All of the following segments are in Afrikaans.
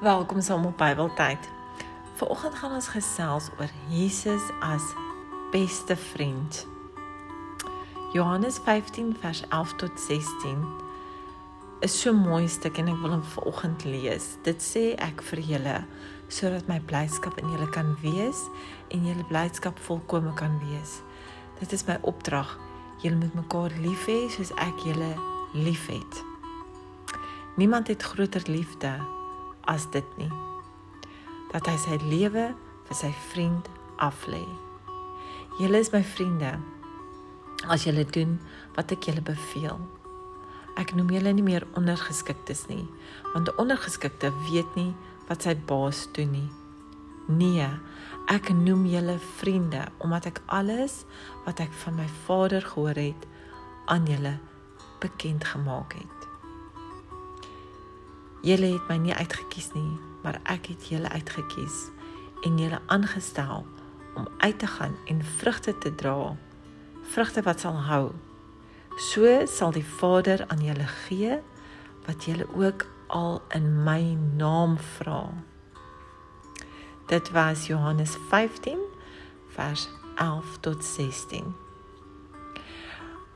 Welkom saam op Bybeltyd. Vanoggend gaan ons gesels oor Jesus as beste vriend. Johannes 15 vers 11 tot 16 is so mooi stuk en ek wil hom vanoggend lees. Dit sê ek vir julle sodat my blydskap in julle kan wees en julle blydskap volkome kan wees. Dit is my opdrag. Julle moet mekaar lief hê soos ek julle liefhet. Niemand het groter liefde as dit nie dat hy sy lewe vir sy vriend aflê. Julle is my vriende as julle doen wat ek julle beveel. Ek noem julle nie meer ondergeskiktes nie, want 'n ondergeskikte weet nie wat sy baas doen nie. Nee, ek noem julle vriende omdat ek alles wat ek van my Vader gehoor het aan julle bekend gemaak het. Julle het my nie uitgekies nie, maar ek het julle uitgekies en julle aangestel om uit te gaan en vrugte te dra, vrugte wat sal hou. So sal die Vader aan julle gee wat julle ook al in my naam vra. Dit was Johannes 15 vers 11 tot 16.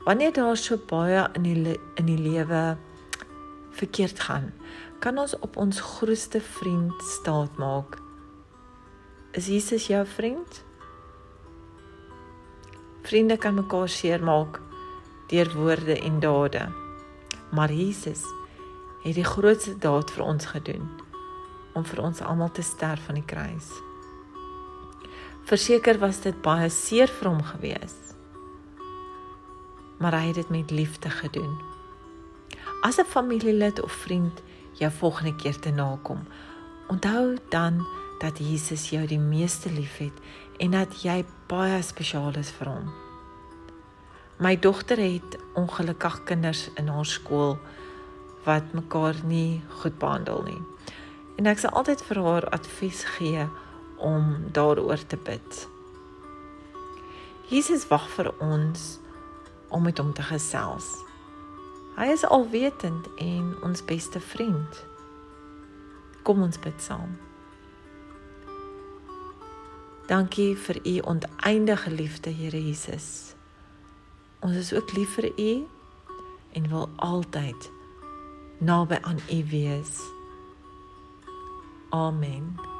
Wanneer daar so baie in die in die lewe verkeerd gaan, kan ons op ons grootste vriend staat maak. Is Jesus jou vriend? Vriende kan mekaar seermaak deur woorde en dade. Maar Jesus het die grootste daad vir ons gedoen om vir ons almal te sterf aan die kruis. Verseker was dit baie seer vir hom gewees. Maar hy het dit met liefde gedoen. As 'n familielid of vriend jou volgende keer te nakom. Onthou dan dat Jesus jou die meeste liefhet en dat jy baie spesiaal is vir hom. My dogter het ongelukkig kinders in haar skool wat mekaar nie goed behandel nie. En ek sal altyd vir haar advies gee om daaroor te bid. Jesus wag vir ons om met hom te gesels. Hy is alwetend en ons beste vriend. Kom ons bid saam. Dankie vir u oneindige liefde, Here Jesus. Ons is ook lief vir u en wil altyd naby aan u wees. Amen.